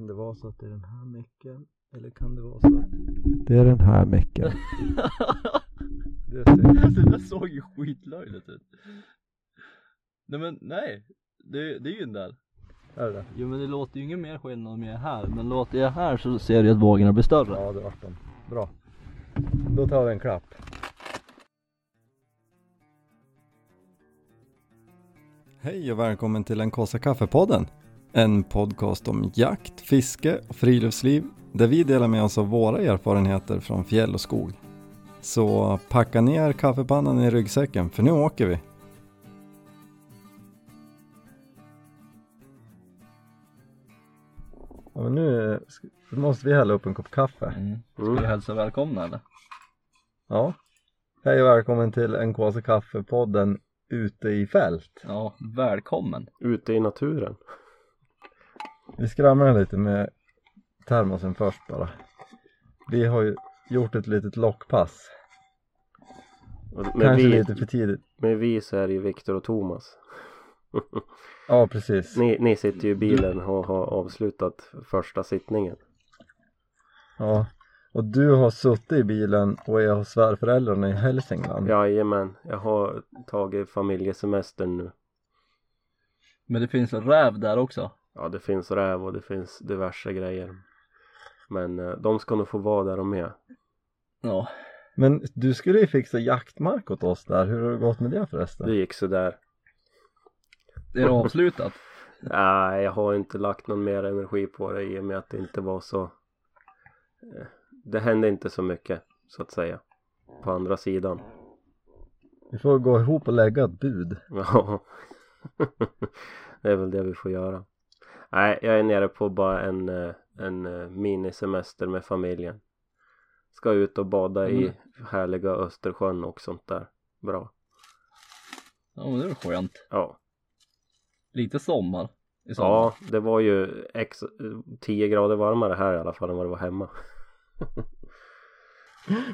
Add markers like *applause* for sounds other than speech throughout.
Kan det vara så att det är den här micken? Eller kan det vara så att det är den här micken? *laughs* Det ser det där såg ju skitlöjligt ut Nej men nej, det, det är ju den där Är det? Jo men det låter ju ingen mer skillnad om jag är här Men låter jag här så ser du att vågorna blir större Ja det vart de. Bra. Då tar vi en klapp. Hej och välkommen till den kaffe kaffepodden. En podcast om jakt, fiske och friluftsliv där vi delar med oss av våra erfarenheter från fjäll och skog. Så packa ner kaffepannan i ryggsäcken för nu åker vi. Ja, men nu måste vi hälla upp en kopp kaffe. mm. Ska vi hälsa välkomna eller? Ja. Hej och välkommen till NKC Kaffepodden ute i fält. Ja, välkommen Ute i naturen. Vi skramlar lite med termosen först bara. Vi har ju gjort ett litet lockpass. Med Kanske vi, lite för tidigt. med vi så är det ju Viktor och Thomas. *laughs* Ja precis. Ni, ni sitter ju i bilen och har avslutat första sittningen. Ja. Och du har suttit i bilen och är hos svärföräldrarna i Hälsingland. Jajamän, jag har tagit familjesemester nu. Men det finns en räv där också Ja, det finns räv och det finns diverse grejer. Men eh, de ska nog få vara där de är. Ja, Men du skulle ju fixa jaktmark åt oss där. Hur har det gått med det förresten? Det gick sådär. är det avslutat? *laughs* Nej, jag har inte lagt någon mer energi på det i och med att det inte var så eh, Det hände inte så mycket så att säga På andra sidan Vi får gå ihop och lägga ett bud. *laughs* Ja *laughs* Det är väl det vi får göra Nej, jag är nere på bara en, eh, en eh, minisemester med familjen. Ska ut och bada i Mm. härliga Östersjön och sånt där. Bra. Ja men det är skönt. Ja. Lite sommar i sommar. Ja, det var ju x 10 grader varmare här i alla fall än vad det var hemma. *laughs*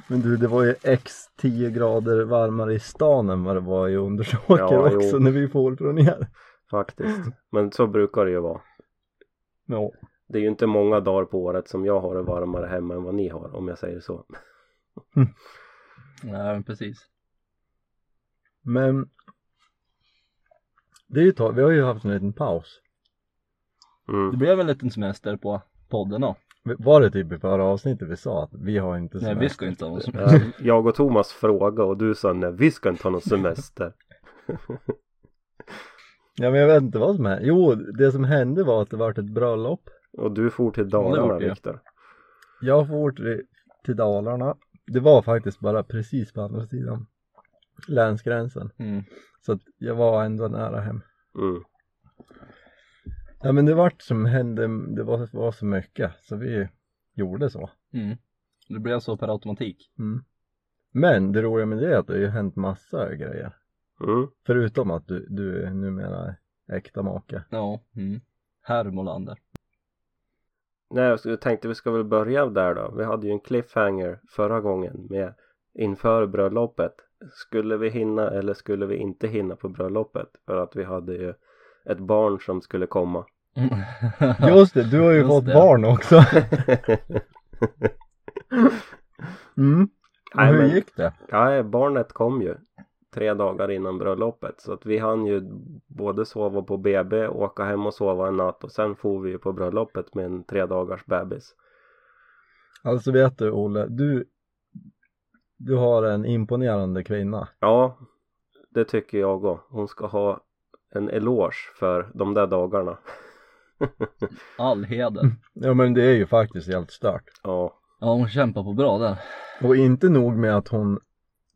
Men du, det var ju x 10 grader varmare i stan än vad det var i Undersåker Ja, jo. också när vi får från er. Faktiskt. Men så brukar det ju vara Ja. Det är ju inte många dagar på året som jag har det varmare hemma än vad ni har om jag säger så. Nej men precis Men det är ju tag, vi har ju haft en liten paus. Det Mm. blev en liten semester på podden då Var det typ i förra avsnittet vi sa att vi har inte Nej semester? vi ska inte ha någon semester Ja, Jag och Thomas frågade och du sa nej vi ska inte ha någon semester. *laughs* Ja men jag vet inte vad som hände. Jo, det som hände var att det vart ett bröllop. Och du for till Dalarna det. Viktor. Jag for till, till Dalarna. Det var faktiskt bara precis på andra sidan länsgränsen. mm. Så att jag var ändå nära hem. Mm. Ja men det vart som hände, det var, var så mycket så vi gjorde så. Mm. Det blev så per automatik Mm. Men det roliga med det är att det har ju hänt massa grejer. Mm. Förutom att du, du är numera äkta make. Ja, mm. Herr Molander Nej jag tänkte vi ska väl börja där då. Vi hade ju en cliffhanger förra gången med inför bröllopet. Skulle vi hinna eller skulle vi inte hinna på bröllopet? För att vi hade ju ett barn som skulle komma. *laughs* Just det, du har ju Just fått det. barn också. *laughs* Mm. Nej, hur men- gick det? Ja, barnet kom ju tre dagar innan bröllopet så att vi hann ju både sova på BB, åka hem och sova en natt och sen for vi ju på bröllopet med en tre dagars bebis. Alltså vet du Olle, du, du har en imponerande kvinna. Ja, det tycker jag också. Hon ska ha en eloge för de där dagarna. *laughs* All heder Ja men det är ju faktiskt helt stört. Ja, Ja hon kämpar på bra där Och inte nog med att hon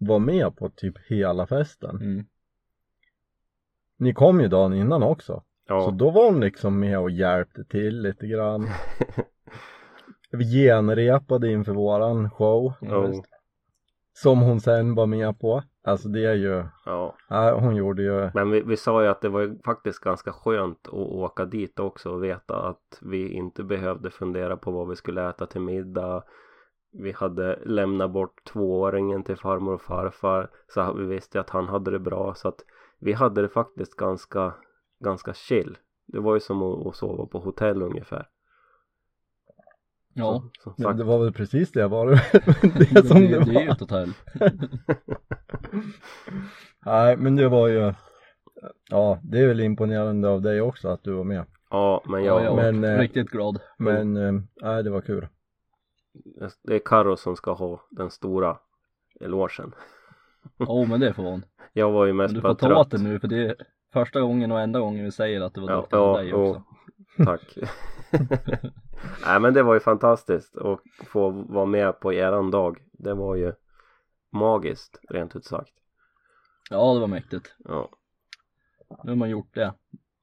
var med på typ hela festen. mm. Ni kom ju dagen innan också. Så ja, då var hon liksom med och hjälpte till lite grann. *laughs* Vi genrepade inför våran show. ja, Som hon sen var med på. Alltså det är ju, ja. ja, hon gjorde ju, Men vi, vi sa ju att det var faktiskt ganska skönt att åka dit också och veta att vi inte behövde fundera på vad vi skulle äta till middag. Vi hade lämnat bort tvååringen till farmor och farfar så vi visste att han hade det bra så att vi hade det faktiskt ganska, ganska chill. Det var ju som att, att sova på hotell ungefär. Ja, Så, sagt, det var väl precis det var *laughs* det, det som det, det det är ju var. ett hotell. *laughs* Nej men det var ju, ja det är väl imponerande av dig också att du var med. ja men Ja, jag, jag men, var eh, riktigt glad. Men, eh, nej det var kul. Det är Karo som ska ha den stora elogen. Jo men det får hon. *laughs* Jag var ju Men mest du bara får ta åt trött. det nu för det är första gången och enda gången vi säger att det var Ja, duktigt ja, för dig jo. också. Tack. *laughs* *laughs* Nej men det var ju fantastiskt att få vara med på eran dag. Det var ju magiskt rent ut sagt. Ja det var mäktigt. Ja. Nu har man gjort det.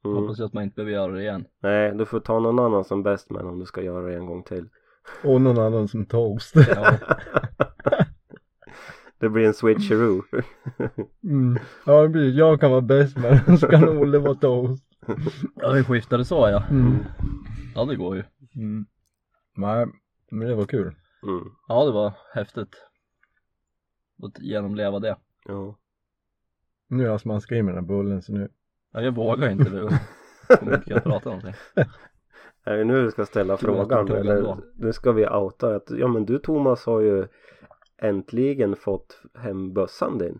Mm. Hoppas att man inte behöver göra det igen. Nej, du får ta någon annan som bäst men om du ska göra det en gång till. Och någon annan som toast. Ja, *laughs* Det blir en switcheroo. Mm. Ja det blir, jag kan vara bäst men *laughs* så kan Olle vara toast. ja vi skiftade så ja. Mm. Ja det går ju. Mm. Nej men det var kul. Mm. Ja det var häftigt. Att genomleva det. Ja. Nu har jag smaskat i mig den här bullen så nu. Ja, jag vågar inte nu. *laughs* Kommer inte kunna prata någonting. Är det nu du ska ställa frågan eller nu ska vi outa att ja men du Thomas har ju äntligen fått hem bössan din.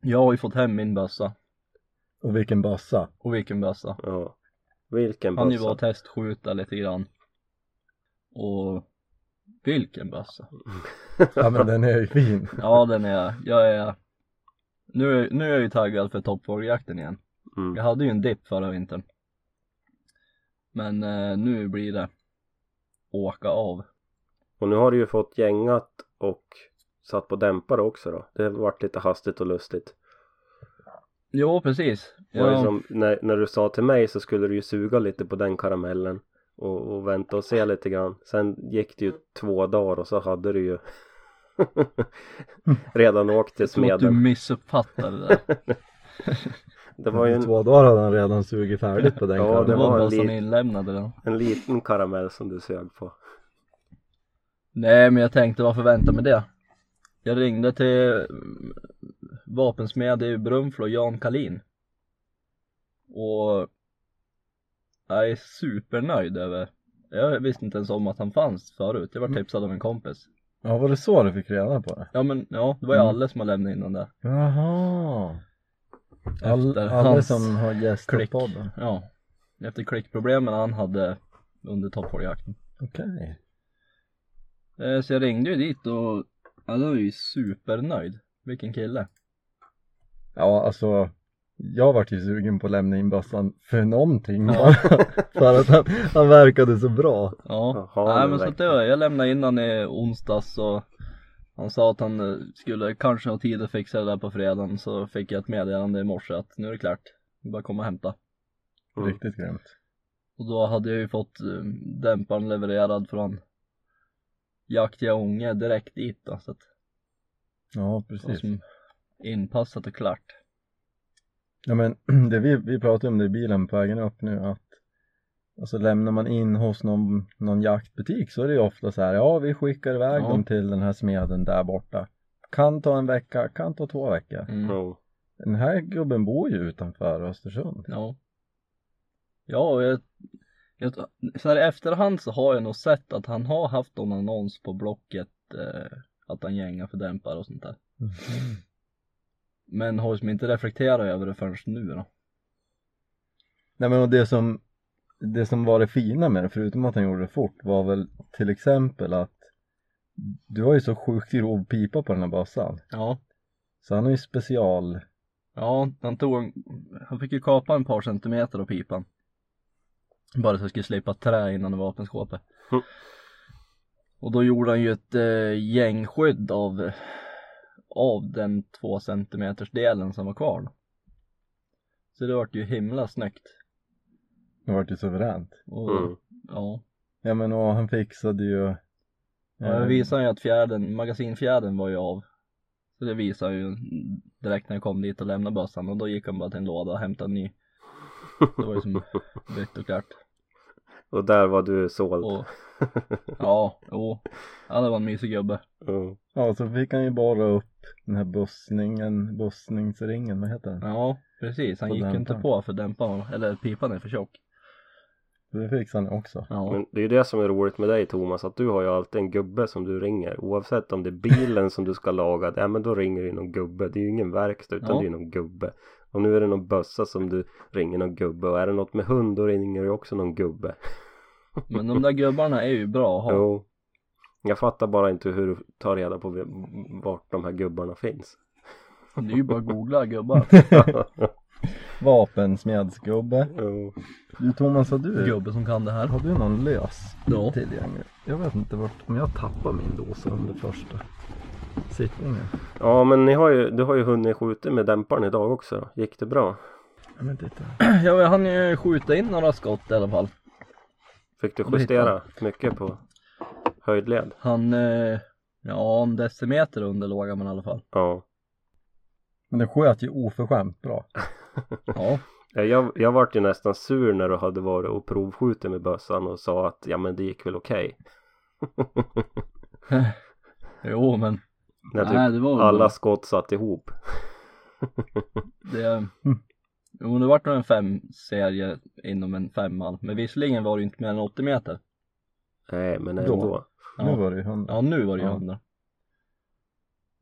Jag har ju fått hem min bössa. Och vilken bassa. Och vilken bössa. Ja. Vilken Han ju var och bössa. testskjuta lite grann. Och vilken bössa. *laughs* Ja men den är ju fin. Ja den är, jag är nu, är, nu är jag ju taggad för toppfågeljakten igen. Mm. Jag hade ju en dipp förra vintern. Men eh, nu blir det åka av. Och nu har du ju fått gängat och satt på dämpare också då. Det har varit lite hastigt och lustigt. Jo precis. Ja, som, när, när du sa till mig så skulle du ju suga lite på den karamellen och, och vänta och se lite grann. Sen gick det ju två dagar och så hade du ju *laughs* redan åkt till jag tror att du smeden. missuppfattade det. *laughs* Det var ju en, två dagar hade han redan sugit färdigt på den Ja, det Det var en bössan lit- inlämnad redan. en liten karamell som du sög på. Nej men jag tänkte varför vänta med det? Jag ringde till mm, vapensmed i Brunflo, Jan Kalin. Och jag är supernöjd över Jag visste inte ens om att han fanns förut. Jag var tipsad av en kompis. Ja var det så du fick reda på det? Ja men ja, det var ju Mm. alla som har lämnat in den där. Jaha. All, Efter alla hans som har gästat klick. podden. Ja. Efter klickproblemen han hade under toppfågeljakten. Okej. Eh, Så jag ringde ju dit och då var ju supernöjd. Vilken kille. Ja alltså. Jag vart ju sugen på att lämna in bössan för någonting Ja. *laughs* för att han, han verkade så bra. Ja. Jaha, Nej men men så att det var, jag lämnade in han i onsdags och han sa att han eh, skulle kanske ha tid att fixa det där på fredagen så fick jag ett meddelande i morse att nu är det klart. Det bara komma och hämta. Mm. Riktigt grymt. Och då hade jag ju fått eh, dämparen levererad från Jaktiga Ånge direkt dit då så att Ja precis. som inpassat och klart. Ja men *clears throat* det vi, vi pratade om det i bilen på vägen upp nu att Alltså lämnar man in hos någon, någon jaktbutik så är det ju ofta så här ja vi skickar iväg Ja. dem till den här smeden där borta Kan ta en vecka, kan ta två veckor Mm. Den här gubben bor ju utanför Östersund Ja. Ja, och jag, jag, så här i efterhand så har jag nog sett att han har haft någon annons på Blocket eh, att han gängar för dämpare och sånt där. Men har liksom inte reflekterat över det förrän nu då. Nej men och det som Det som var det fina med det förutom att han gjorde det fort var väl till exempel att Du har ju så sjukt grov pipa på den här bössan Ja. Så han har ju special Ja, han tog han fick ju kapa en par centimeter av pipan. Bara så jag skulle slippa trä innan i vapenskåpet. Mm. Och då gjorde han ju ett eh, gängskydd av, av den två centimeters delen som var kvar. då. Så det vart ju himla snyggt. Det vart ju suveränt Och, Mm. ja. Ja men och han fixade ju ja, jag eh, visade ju att fjärden, magasinfjärden var ju av. Så det visade ju direkt när jag kom dit och lämnade bössan och då gick han bara till en låda och hämtade en ny. Det var ju som bytt och klart. *laughs* Och där var du såld. Och, *laughs* ja, jo. Ja, det var en mysig gubbe. Mm. Ja så fick han ju bara upp den här bussningen, bussningsringen, vad heter den? Ja, precis. Han Och gick ju inte på för dämparen, eller pipan är för tjock. Det fixar ni också. Ja. Men det är ju det som är roligt med dig Thomas, att du har ju alltid en gubbe som du ringer. Oavsett om det är bilen som du ska laga, ja men då ringer du någon gubbe. Det är ju ingen verkstad utan Ja. det är någon gubbe. Och nu är det någon bössa som du ringer någon gubbe. Och är det något med hund då ringer du också någon gubbe. *laughs* Men de där gubbarna är ju bra att ha. Jo. Jag fattar bara inte hur du tar reda på vart de här gubbarna finns. Det är ju bara att googla gubbar. *laughs* Vapensmedsgubbe. jo. Du Thomas, har du, Gubbe som kan det här. har du någon lös Ja. tillgänglig? Jag vet inte vart, men jag tappade min dosa under första sittningen. Ja men ni har ju, du har ju hunnit skjuta med dämparen idag också då. Gick det bra? Ja, men titta. *clears throat* Ja, jag hann ju skjuta in några skott i alla fall. Fick du justera mycket på höjdled? Han, eh, ja en decimeter under låg han men i alla fall. Ja. Men det sköt ju oförskämt bra. *laughs* Ja. Ja, *laughs* Jag, jag vart ju nästan sur när du hade varit och provskjutit med bössan och sa att ja men det gick väl okej. *laughs* Jo men. När typ Nej det var alla bra. skott satt ihop. *laughs* Det, jo det vart nog en fem serie inom en femman. Men visserligen var det inte mer än 80 meter. Nej men Då? ändå. Ja. Nu var det ju hundra. Ja nu var det ju Ja. hundra.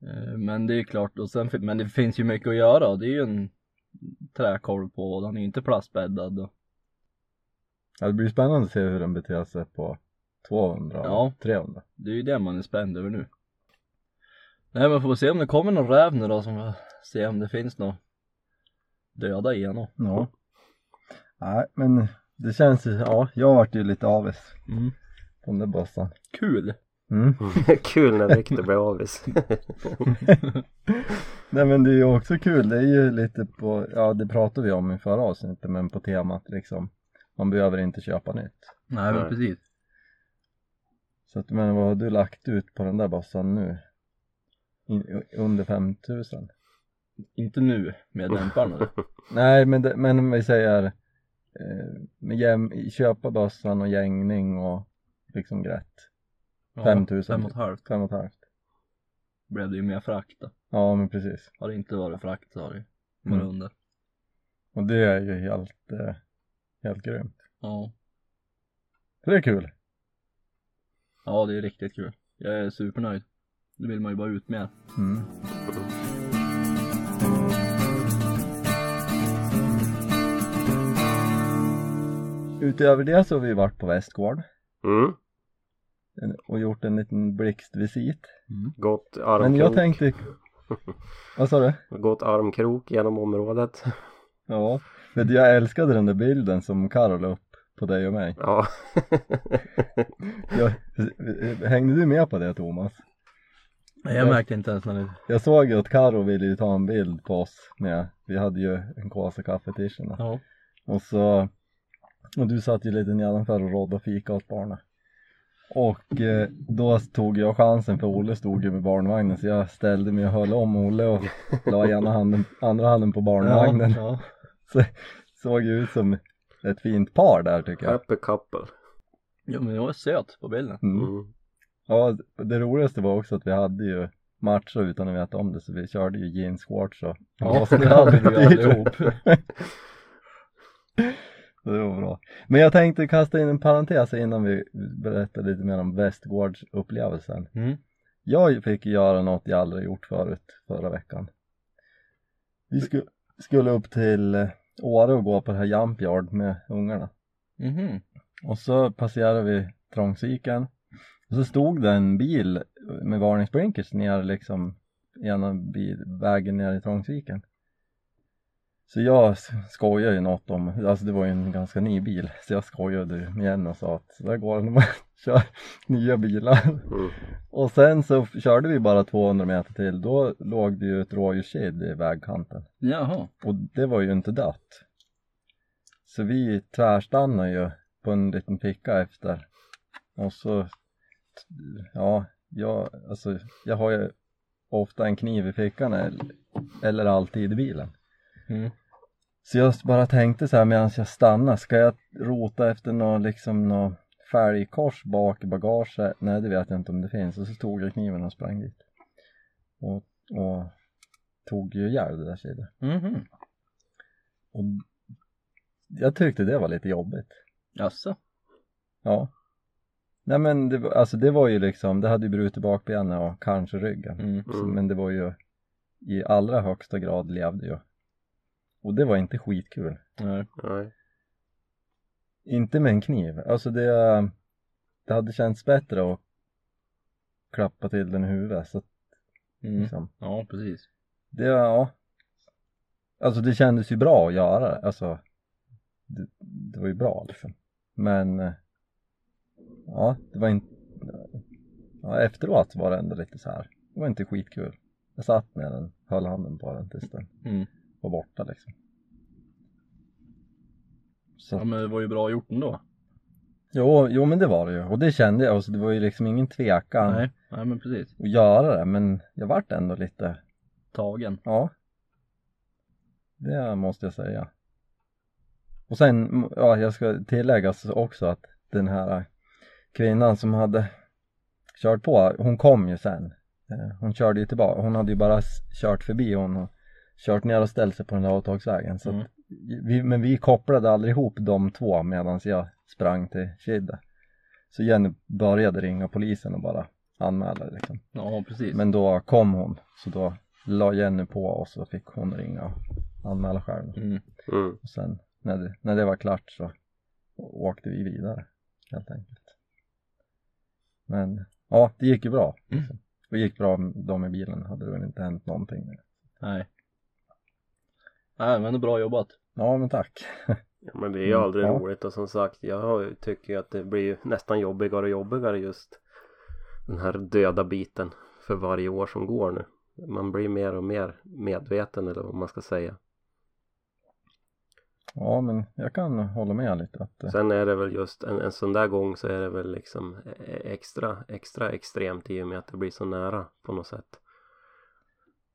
Eh, Men det är klart, och sen, men det finns ju mycket att göra. Det är ju en träkolv på och den är ju inte plastbäddad. Ja, det blir spännande att se hur den beter sig på 200 och Ja. 300. det är ju det man är spänd över nu. Nej men får vi se om det kommer någon räv nu då som får se om det finns något döda i honom. Ja. Nej, men det känns ju, ja, jag vart ju lite avis Mm. på den där bössan. Kul! Mm. *laughs* Kul när Viktor blir avis. *laughs* Nej men det är ju också kul, det är ju lite på, ja det pratade vi om i förra avsnittet men på temat liksom Man behöver inte köpa nytt Nej men precis. Så att men vad har du lagt ut på den där bössan nu? In, under 5000? Inte nu med dämparna. *laughs* Nej men, det, men om vi säger eh, med jäm, köpa bössan och gängning och liksom grätt Ja, 5000. Fem och ett halvt Fem och ett halvt blev det ju mer frakt då. Ja men precis Har det inte varit frakt så har det ju varit Mm. under. Och det är ju helt, eh, helt grymt Ja. Så det är kul Ja det är riktigt kul. Jag är supernöjd. Nu vill man ju bara ut mer. mm. Utöver det så har vi varit på Västgård Mm. Och gjort en liten blixtvisit Gått Men armkrok. jag tänkte *laughs* Vad sa du? Gått armkrok genom området. *laughs* Ja, du, jag älskade den där bilden som Karol la upp på dig och mig Ja. jag, Hängde du med på det Thomas? Nej jag märkte inte ens när det Jag såg ju att Karo ville ju ta en bild på oss med, vi hade ju en kåsa kaffe t Ja. Och så, och du satt ju lite nedanför och rådde och fika åt barnen. Och eh, då tog jag chansen för Olle stod ju med barnvagnen så jag ställde mig och höll om Olle och la ena handen, andra handen på barnvagnen. Ja. *laughs* Så, såg ju ut som ett fint par där tycker jag. Happy couple. Jo men jag var söt på bilden. Mm. Mm. Ja, det roligaste var också att vi hade ju matcher utan att veta om det så vi körde ju jeansshorts och *laughs* *laughs* Ja, det hade vi ju allihop. Det var bra. Men jag tänkte kasta in en parentes innan vi berättar lite mer om Västgårdsupplevelsen. Mm. Jag fick göra något jag aldrig gjort förut förra veckan. Vi sku, skulle upp till eh, Åre och gå på det här Jump Yard med ungarna. Mhm. Och så passerade vi Trångsviken. Och så stod det en bil med varningsblinkers ner liksom ena bil, vägen ner i Trångsviken. Så jag skojade ju något om, alltså det var ju en ganska ny bil, så jag skojade ju med henne och sa att där går det när man kör nya bilar. Mm. Och sen så körde vi bara 200 meter till, då låg det ju ett rådjurskid i vägkanten. Jaha. Och det var ju inte dött. Så vi tvärstannade ju på en liten ficka efter. Och så, ja, jag, alltså, jag har ju ofta en kniv i fickan eller, eller alltid i bilen. Mm. Så jag bara tänkte så här medan jag stannade, ska jag rota efter något liksom något fälgkors bak i bagaget? Nej det vet jag inte om det finns. Och så tog jag kniven och sprang dit. Och, och tog ju ihjäl det där kidet. Mhm. Och jag tyckte det var lite jobbigt. Jaså? Ja. Nej men det, alltså det var ju liksom, det hade ju brutit bakbenen och kanske ryggen. Mm. Så, Mm. men det var ju i allra högsta grad levde ju. Och det var inte skitkul. Nej. Nej. Inte med en kniv. Alltså det, det hade känts bättre att klappa till den i huvudet. Så att, Mm. liksom, Ja, precis. det, ja. Alltså det kändes ju bra att göra det. Alltså, det, det var ju bra liksom. Men, ja, det var inte, ja, efteråt var det ändå lite så här. Det var inte skitkul. Jag satt med den, höll handen på den tills den Mm. Var borta liksom. Så, Ja men det var ju bra gjort ändå. jo, jo men det var det ju. Och det kände jag, alltså, det var ju liksom ingen tvekan Nej, nej men precis. att göra det. Men jag vart ändå lite, Tagen. ja. Det måste jag säga. Och sen, ja jag ska tillägga också att den här kvinnan som hade kört på, hon kom ju sen. Eh, Hon körde ju tillbaka, hon hade ju bara kört förbi hon och kört ner och ställt sig på den där avtagsvägen. Så Mm. att vi, men vi kopplade aldrig ihop de två medan jag sprang till Kidde. Så Jenny började ringa polisen och bara anmäla det liksom. Ja precis. Men då kom hon, så då la Jenny på och så fick hon ringa och anmäla själv. Mm. Mm. Och sen när det, när det var klart så åkte vi vidare helt enkelt. Men ja, det gick ju bra. Liksom. Det gick bra dem i bilen, hade det väl inte hänt någonting. Med. Nej. Nej men bra jobbat. Ja men tack. Ja, men det är ju Mm, aldrig ja. roligt och som sagt jag tycker ju att det blir ju nästan jobbigare och jobbigare just den här döda biten för varje år som går nu. Man blir mer och mer medveten eller vad man ska säga. Ja men jag kan hålla med lite att eh, Sen är det väl just en, en sån där gång så är det väl liksom e- extra, extra extremt i och med att det blir så nära på något sätt.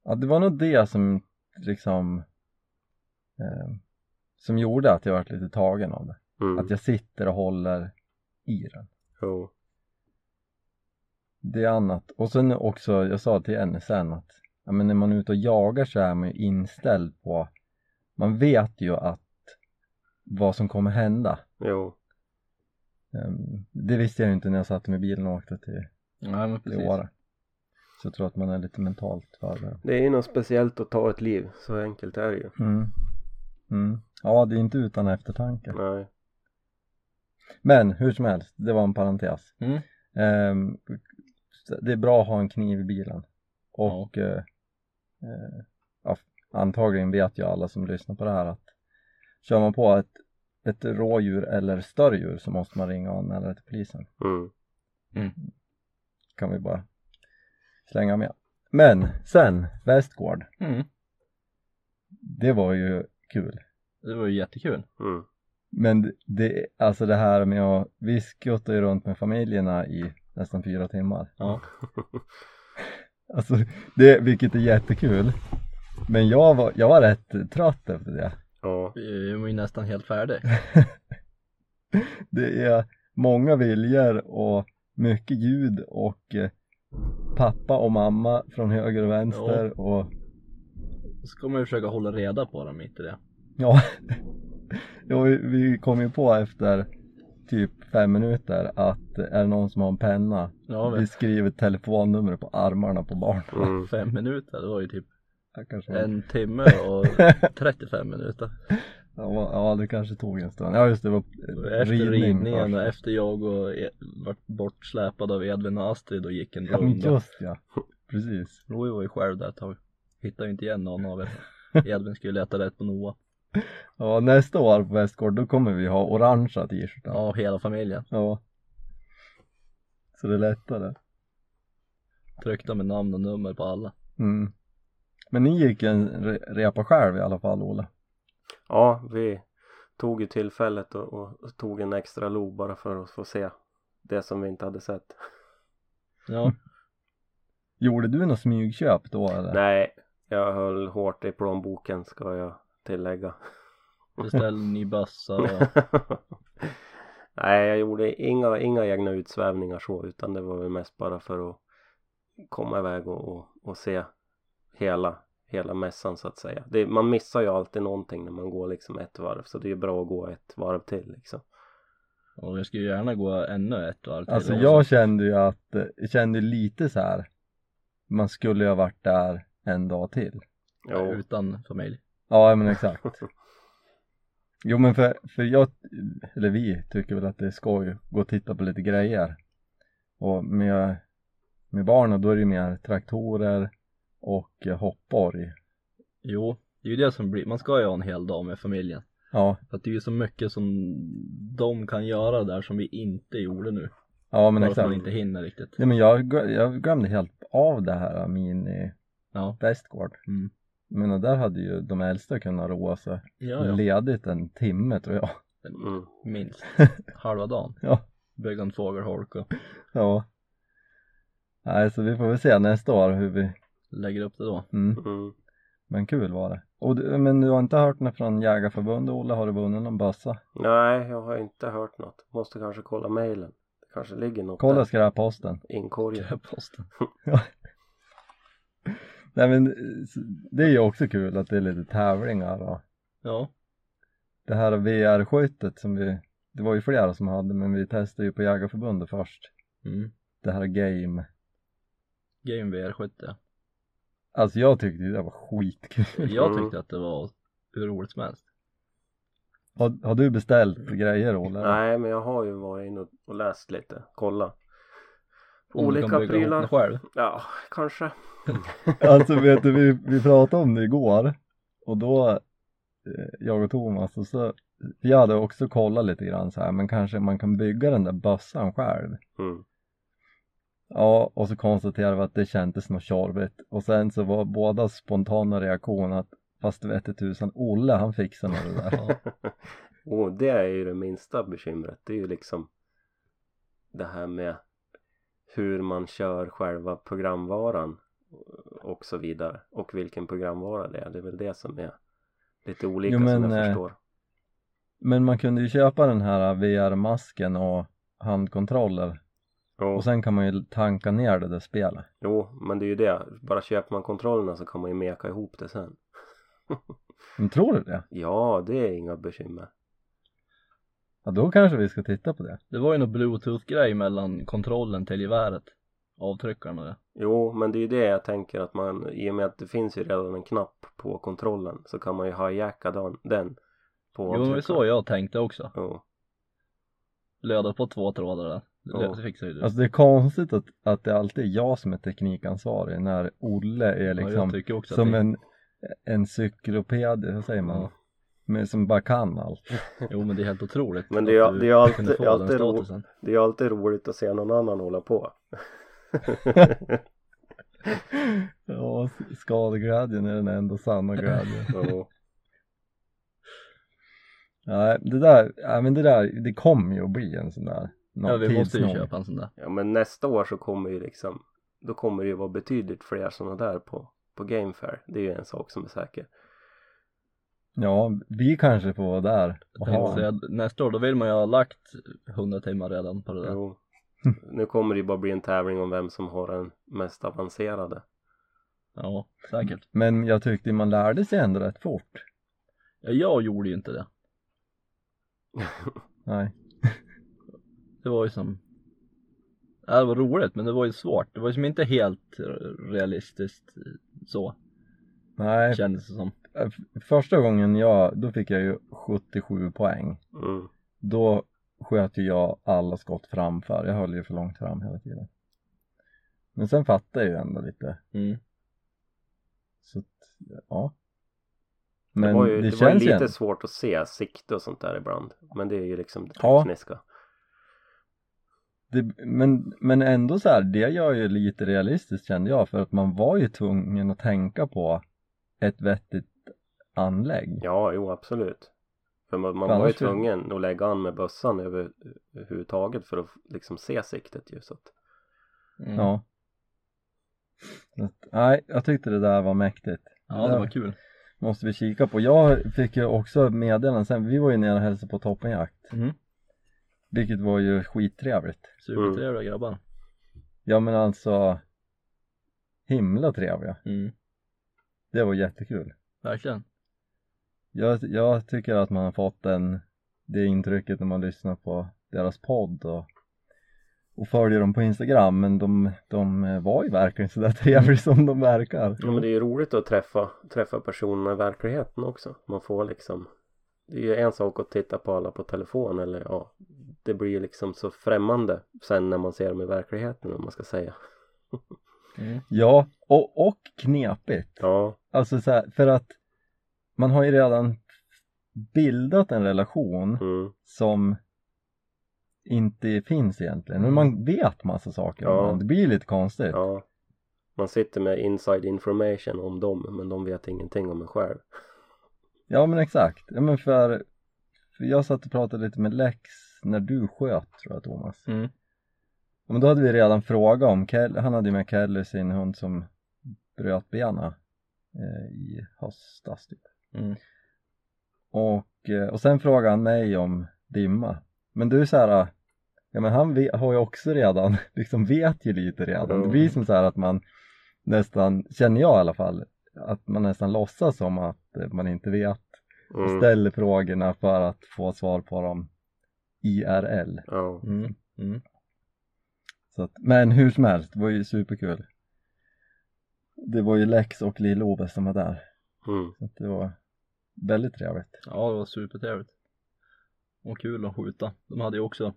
ja, det var nog det som liksom eh, som gjorde att jag varit lite tagen av det. Mm. Att jag sitter och håller i den. Jo. Det är annat. Och sen också, jag sa till henne sen att ja, men när man är ute och jagar så är man ju inställd på man vet ju att vad som kommer hända. Jo. Ehm, det visste jag ju inte när jag satte mig i bilen och åkte till, Nej men till. Åre. Så jag tror att man är lite mentalt förberedd. Det är ju något speciellt att ta ett liv. Så enkelt är det ju. Mm. Mm. Ja, det är inte utan eftertanke. Nej. Men hur som helst, det var en parentes. Mm. Ehm, det är bra att ha en kniv i bilen. Och eh, eh, ja, antagligen vet ju alla som lyssnar på det här att kör man på ett, ett rådjur eller större djur så måste man ringa och anmäla det till polisen. Mm. Kan vi bara slänga med. Men sen, Västgård. Mm. Det var ju kul. Det var ju jättekul. Mm. Men det- alltså det här med att, vi skuttade ju runt med familjerna i nästan fyra timmar. Ja. *laughs* Alltså, det, vilket är jättekul. Men jag var, jag var rätt trött efter det. Ja. Vi var ju nästan helt färdig. *laughs* Det är många viljor och mycket ljud och eh, pappa och mamma från höger och vänster och Så ska man ju försöka hålla reda på dem mitt i det. ja, *laughs* ja vi, vi kom ju på efter typ fem minuter att är det någon som har en penna Ja vi skriver telefonnummer på armarna på barnen. Mm. fem minuter, det var ju typ Ja, en timme och *laughs* 35 minuter. ja, ja, det kanske tog en stund. Ja just det, var Efter ridning ridningen och efter jag och e- vart bortsläpad av Edvin och Astrid och gick en Ja men runda. just ja, precis. Louie var ju själv där ett tag. Hittade ju inte igen någon av er. *laughs* Edvin skulle leta rätt på Noah. Ja nästa år på Västgård då kommer vi ha orangea t-shirtar. Ja, hela familjen. Ja. Så det är lättare. Tryckte med namn och nummer på alla. Mm. Men ni gick en re- repa själv i alla fall Ola. Ja, vi tog ju tillfället och, och tog en extra lo bara för att få se det som vi inte hade sett. Ja, *laughs* Gjorde du något smygköp då eller? Nej, jag höll hårt i plånboken ska jag tillägga. beställde ny bössa och *laughs* Nej, jag gjorde inga, inga egna utsvävningar så utan det var väl mest bara för att komma iväg och, och, och se hela, hela mässan så att säga. Det, man missar ju alltid någonting när man går liksom ett varv så det är ju bra att gå ett varv till liksom. Och jag skulle gärna gå ännu ett varv till Alltså också. jag kände ju att, eh, jag kände lite så här. Man skulle ju ha varit där en dag till. Jo. Utan familj. *laughs* Ja men exakt. Jo men för, för jag, eller vi tycker väl att det är skoj att gå och titta på lite grejer. Och med, med barnen då är det ju mer traktorer och eh, hoppborg. Jo, det är ju det som blir, man ska ju ha en hel dag med familjen. Ja, För att det är ju så mycket som de kan göra där som vi inte gjorde nu. ja men Bara att man exakt. inte hinner riktigt. Ja men jag, jag glömde helt av det här mini Ja. Västgård. Mm. Men där hade ju de äldsta kunnat roa sig Ja, ja. ledigt en timme tror jag. Mm. Minst. *laughs* Halva dagen. Ja. Bygga en fågelholk och Ja. Nej så vi får väl se nästa år hur vi, lägger upp det då. mm. Mm. Men kul var det. Och du, men du har inte hört något från Jägarförbundet Olle? Har du vunnit någon bössa? Nej, jag har inte hört något. Måste kanske kolla mejlen. Det kanske ligger något Kolla skräpposten. inkorgat. Posten. *laughs* *laughs* Nej men det är ju också kul att det är lite tävlingar och Ja. det här VR-skyttet som vi, det var ju flera som hade men vi testade ju på Jägarförbundet först. Mm. Det här game. Game VR 70. Alltså jag tyckte det var skitkul. *laughs* Jag Mm. tyckte att det var hur roligt som helst. Har, har du beställt grejer Olle? Nej, men jag har ju varit inne och- och läst lite. Kolla. Om du Olika kan bygga ihop prylar. det själv. Ja, kanske. *laughs* Alltså vet du, vi, vi pratade om det igår och då, eh, jag och Thomas, och så, vi hade också kollat lite grann så här, men kanske man kan bygga den där bössan själv. Mm. Ja, och så konstaterade vi att det kändes något tjorvigt och sen så var båda spontana reaktion att fast vete tusan, Olle han fixar nog det där. *laughs* Och det är ju det minsta bekymret. Det är ju liksom det här med hur man kör själva programvaran och så vidare. Och vilken programvara det är. Det är väl det som är lite olika Jo, som men, jag eh, förstår. Men man kunde ju köpa den här VR-masken och handkontroller Jo, och sen kan man ju tanka ner det där spelet. jo, men det är ju det. Bara köper man kontrollerna så kan man ju meka ihop det sen. *laughs* Men tror du det? Ja, det är inga bekymmer. Ja, då kanske vi ska titta på det. Det var ju någon bluetooth-grej mellan kontrollen till geväret. Avtryckaren och det. Jo, men det är ju det jag tänker att man i och med att det finns ju redan en knapp på kontrollen så kan man ju hijacka den, den på Jo men det är så jag tänkte också. Jo. Löda på två trådar där. Det, Ja. det fixar ju du. Alltså det är konstigt att, att det alltid är jag som är teknikansvarig när Olle är ja, liksom också som att det, en encykloped, vad säger man? Men som bara kan allt. *laughs* Jo men det är helt otroligt. Men det är- det är alltid- det är alltid ro-. Det är alltid roligt att se någon annan hålla på. *laughs* Ja, skadeglädjen är den enda sanna glädjen. *laughs* Nej, det där, ja, men det där, det kommer ju att bli en sån där. Ja vi måste ju köpa en sån där. Ja men nästa år så kommer ju liksom Då kommer det ju vara betydligt fler sådana där på, på Game Fair. Det är ju en sak som är säker. Ja, vi kanske får vara där Jag och tänkte ha. säga, nästa år då vill man ju ha lagt 100 timmar redan på det där. Jo. *laughs* Nu kommer det ju bara bli en tävling om vem som har den mest avancerade. Ja, säkert. Men jag tyckte man lärde sig ändå rätt fort. Ja, jag gjorde ju inte det. *laughs* Nej. *laughs* Det var ju som Ja, det var roligt men det var ju svårt. Det var ju som inte helt realistiskt så Nej, kändes det som. F- första gången jag, då fick jag ju 77 poäng. Mm. Då sköt ju jag alla skott framför. Jag höll ju för långt fram hela tiden. Men sen fattade jag ju ändå lite. Mm. Så att, ja. Det Men var det, ju, det var ju känns ju lite ändå. svårt att se sikte och sånt där ibland. Men det är ju liksom det Ja. tekniska. Det, men, men ändå så här, det gör ju lite realistiskt kände jag för att man var ju tvungen att tänka på ett vettigt anlägg. Ja, jo absolut. För man, man För var ju tvungen att lägga an med bössan över, överhuvudtaget för att liksom se siktet ju så att Mm. Ja. Nej, jag tyckte det där var mäktigt. ja, det var kul. Måste vi kika på. Jag fick ju också meddelanden sen, vi var ju nere och hälsade på toppenjakt. Mm. Vilket var ju skittrevligt. Supertrevliga grabbar. Ja men alltså himla trevliga. Mm. Det var jättekul. Verkligen. Jag, jag tycker att man har fått den, det intrycket när man lyssnar på deras podd och, och följer dem på Instagram men de, de var ju verkligen sådär *laughs* trevliga som de verkar. Ja men det är ju roligt att träffa, träffa personerna i verkligheten också. Man får liksom Det är ju en sak att titta på alla på telefon eller ja Det blir ju liksom så främmande sen när man ser dem i verkligheten om man ska säga. Mm. *laughs* Ja, och, och knepigt. Ja, Alltså så här, för att man har ju redan bildat en relation mm, som inte finns egentligen. Men man vet massa saker om Ja. varandra. Det blir lite konstigt. ja. Man sitter med inside information om dem men de vet ingenting om en själv. *laughs* Ja men exakt. Ja, men för, för jag satt och pratade lite med Lex när du sköt tror jag Thomas. Mm. Ja, men då hade vi redan frågat om Kelly, han hade ju med Kelly sin hund som bröt benen eh, i höstas typ. Mm. Och, eh, och sen frågade han mig om Dimma. Men du så här, ja men han vet, har ju också redan, *laughs* liksom vet ju lite redan. Det blir som så här att man nästan, känner jag i alla fall, att man nästan låtsas som att eh, man inte vet. Mm, ställer frågorna för att få svar på dem IRL. ja. Mm. Mm. Så att, men hur som helst, det var ju superkul. Det var ju Lex och Lill-Ove som var där. Mm. Så att det var väldigt trevligt. Ja, det var supertrevligt. Och kul att skjuta. De hade ju också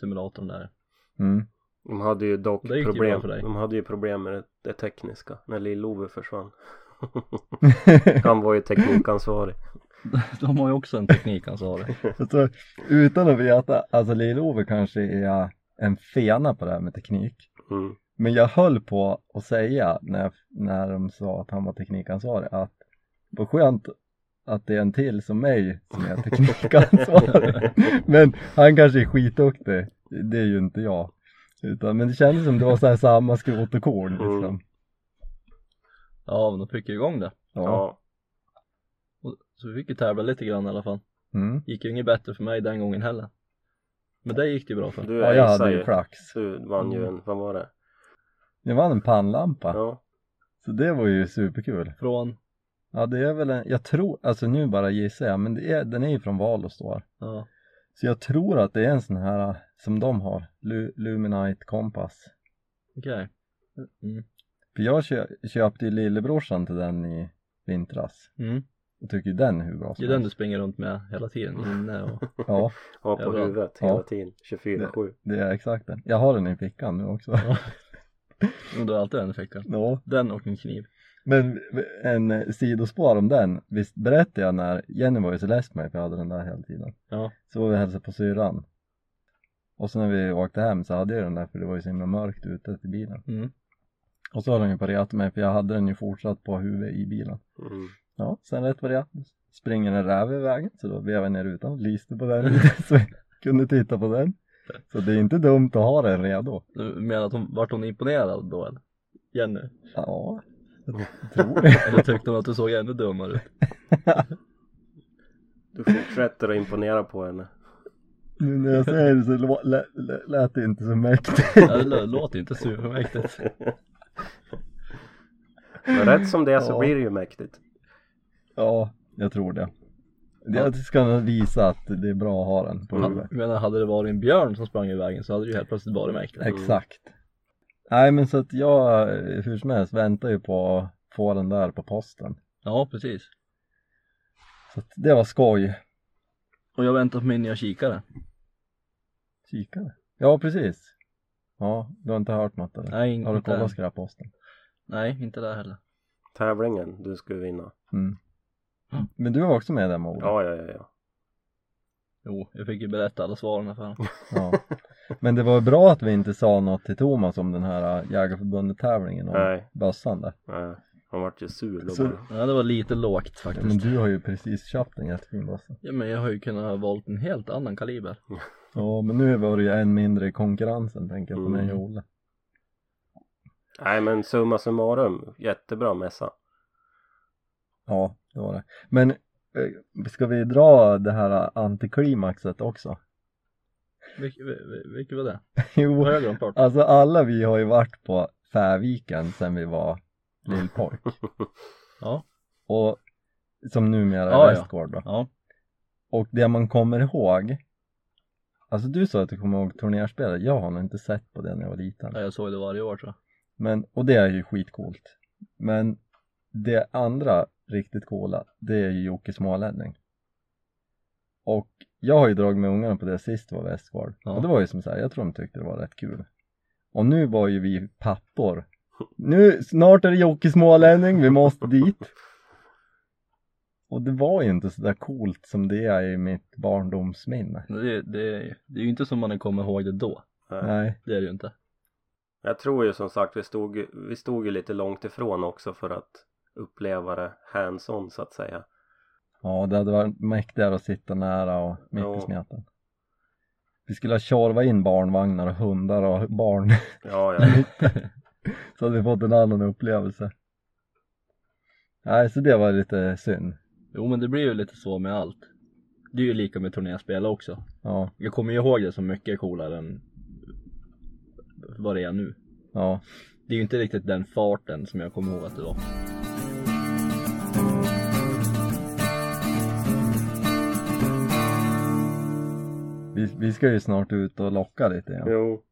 simulatorn där. Mm. De hade ju dock problem. bra för dig. De hade ju problem med det, det tekniska när Lill-Ove försvann. *laughs* Han var ju teknikansvarig. *laughs* De har ju också en teknikansvarig. *laughs* alltså, utan att veta, alltså Lill-Ove kanske är en fena på det här med teknik. Mm. Men jag höll på att säga när, när de sa att han var teknikansvarig att vad skönt att det är en till som mig som är teknikansvarig. *laughs* men han kanske är skitduktig, det är ju inte jag. Utan, men det kändes som det var så här samma skrot och korn liksom. Mm. Ja, men de fick ju igång det. Ja. Ja. Och- Så vi fick ju tävla lite grann i alla fall. Mm. Gick ju inget bättre för mig den gången heller. Men det gick det ju bra för. Du ja, jag hade ju flax. Du vann ju Mm. en, vad var det? Jag vann en pannlampa. Ja. Så det var ju superkul. Från, Ja det är väl en, jag tror, alltså nu bara gissar jag, men det är, den är ju från Valostor. ja, Så jag tror att det är en sån här som de har, Lu, Luminite Kompass. okej. Mm. För jag kö, köpte ju lillebrorsan till den i vintras Mm. och tycker den är hur bra Det som är den du springer runt med hela tiden inne och *laughs* Ja, Ja på huvudet Ja. hela tiden. 24-7. det är exakt den. Jag har den i fickan nu också. Ja. *laughs* Men du har alltid den i fickan. Ja. Den och en kniv. Men en eh, sidospår om den, visst berättade jag när Jenny var ju så less på mig för jag hade den där hela tiden. Ja. Så var vi hälsade på syrran. Och så när vi åkte hem så hade jag den där för det var ju så himla mörkt ute i bilen. Mm. Och så höll hon ju reta mig för jag hade den ju fortsatt på huvudet i bilen. Mm. Ja, sen rätt vad det springer en räv i vägen så då vevade jag ner rutan lyste på den *laughs* så jag kunde titta på den. Så det är inte dumt att ha den redo. Du menar att hon, vart hon imponerad då eller? Jenny? Ja, jag tror det. *laughs* Eller tyckte hon att du såg ännu dummare ut? Du fortsätter att imponera på henne. Nu när jag säger det så lå- lä- lä- lät det inte så mäktigt. Ja, det lå- låter inte supermäktigt. Men rätt som det är så Ja. blir det ju mäktigt. Ja, jag tror det. Jag ska visa att det är bra att ha den på Mm. huvudet. Menar, hade det varit en björn som sprang i vägen så hade det ju helt plötsligt varit mäktigt. Exakt. Nej men så att jag hur som helst väntar ju på att få den där på posten. Ja, precis. Så att det var skoj. Och jag väntar på min nya kikare. Kikare? Ja precis. Ja, du har inte hört något eller? Nej, Har du inte kollat skräpposten? Nej, inte där heller. Tävlingen du skulle vinna. Mm. Mm. Men du var också med där Moa? Ja, ja, ja, ja. Jo, jag fick ju berätta alla svaren för honom. *laughs* ja. Men det var bra att vi inte sa något till Thomas om den här äh, Jägarförbundet tävlingen Nej. bössan där. Nej, han vart ju sur då Så- bara. Ja, det var lite lågt Ja, faktiskt. men du har ju precis köpt en jättefin bössa. Ja, men jag har ju kunnat ha valt en helt annan kaliber. Ja, men nu var det ju en mindre i konkurrensen tänker jag på mig Mm. och Olle. Nej men summa summarum, jättebra mässa. Ja, det var det. Men eh, ska vi dra det här antiklimaxet också? Vilket, vil- vilket var det? *laughs* jo, alltså alla vi har ju varit på Färviken sen vi var lillpojk. *laughs* Ja, och som numera är Ja, ja. Västgård då. ja. Och det man kommer ihåg Alltså du sa att du kommer ihåg turnerspelet, jag har nog inte sett på det när jag var liten. Ja, jag såg det varje år tror jag. Men, och det är ju skitcoolt. Men det andra riktigt coola, det är ju Jocke Smålänning. Och jag har ju dragit med ungarna på det sist det var Västgård. Ja. Och det var ju som så här, jag tror de tyckte det var rätt kul. Och nu var ju vi pappor. *laughs* Nu, snart är det Jocke Smålänning, vi måste dit. Och det var ju inte så där coolt som det är i mitt barndomsminne. Det, det, det är ju inte som man kommer ihåg det då. Nej. Det är det ju inte. Jag tror ju som sagt vi stod, vi stod ju lite långt ifrån också för att uppleva det hands-on så att säga. ja det hade varit mäktigare att sitta nära och mitt Ja. i smeten. Vi skulle ha tjorvat in barnvagnar och hundar och barn Ja, ja. *laughs* så hade vi fått en annan upplevelse. Nej, så det var lite synd. Jo men det blir ju lite så med allt. Det är ju lika med turnéspel också. Ja, Jag kommer ju ihåg det som mycket coolare än vad det är nu. ja, Det är ju inte riktigt den farten som jag kommer ihåg att det var. Vi, vi ska ju snart ut och locka lite igen. Jo.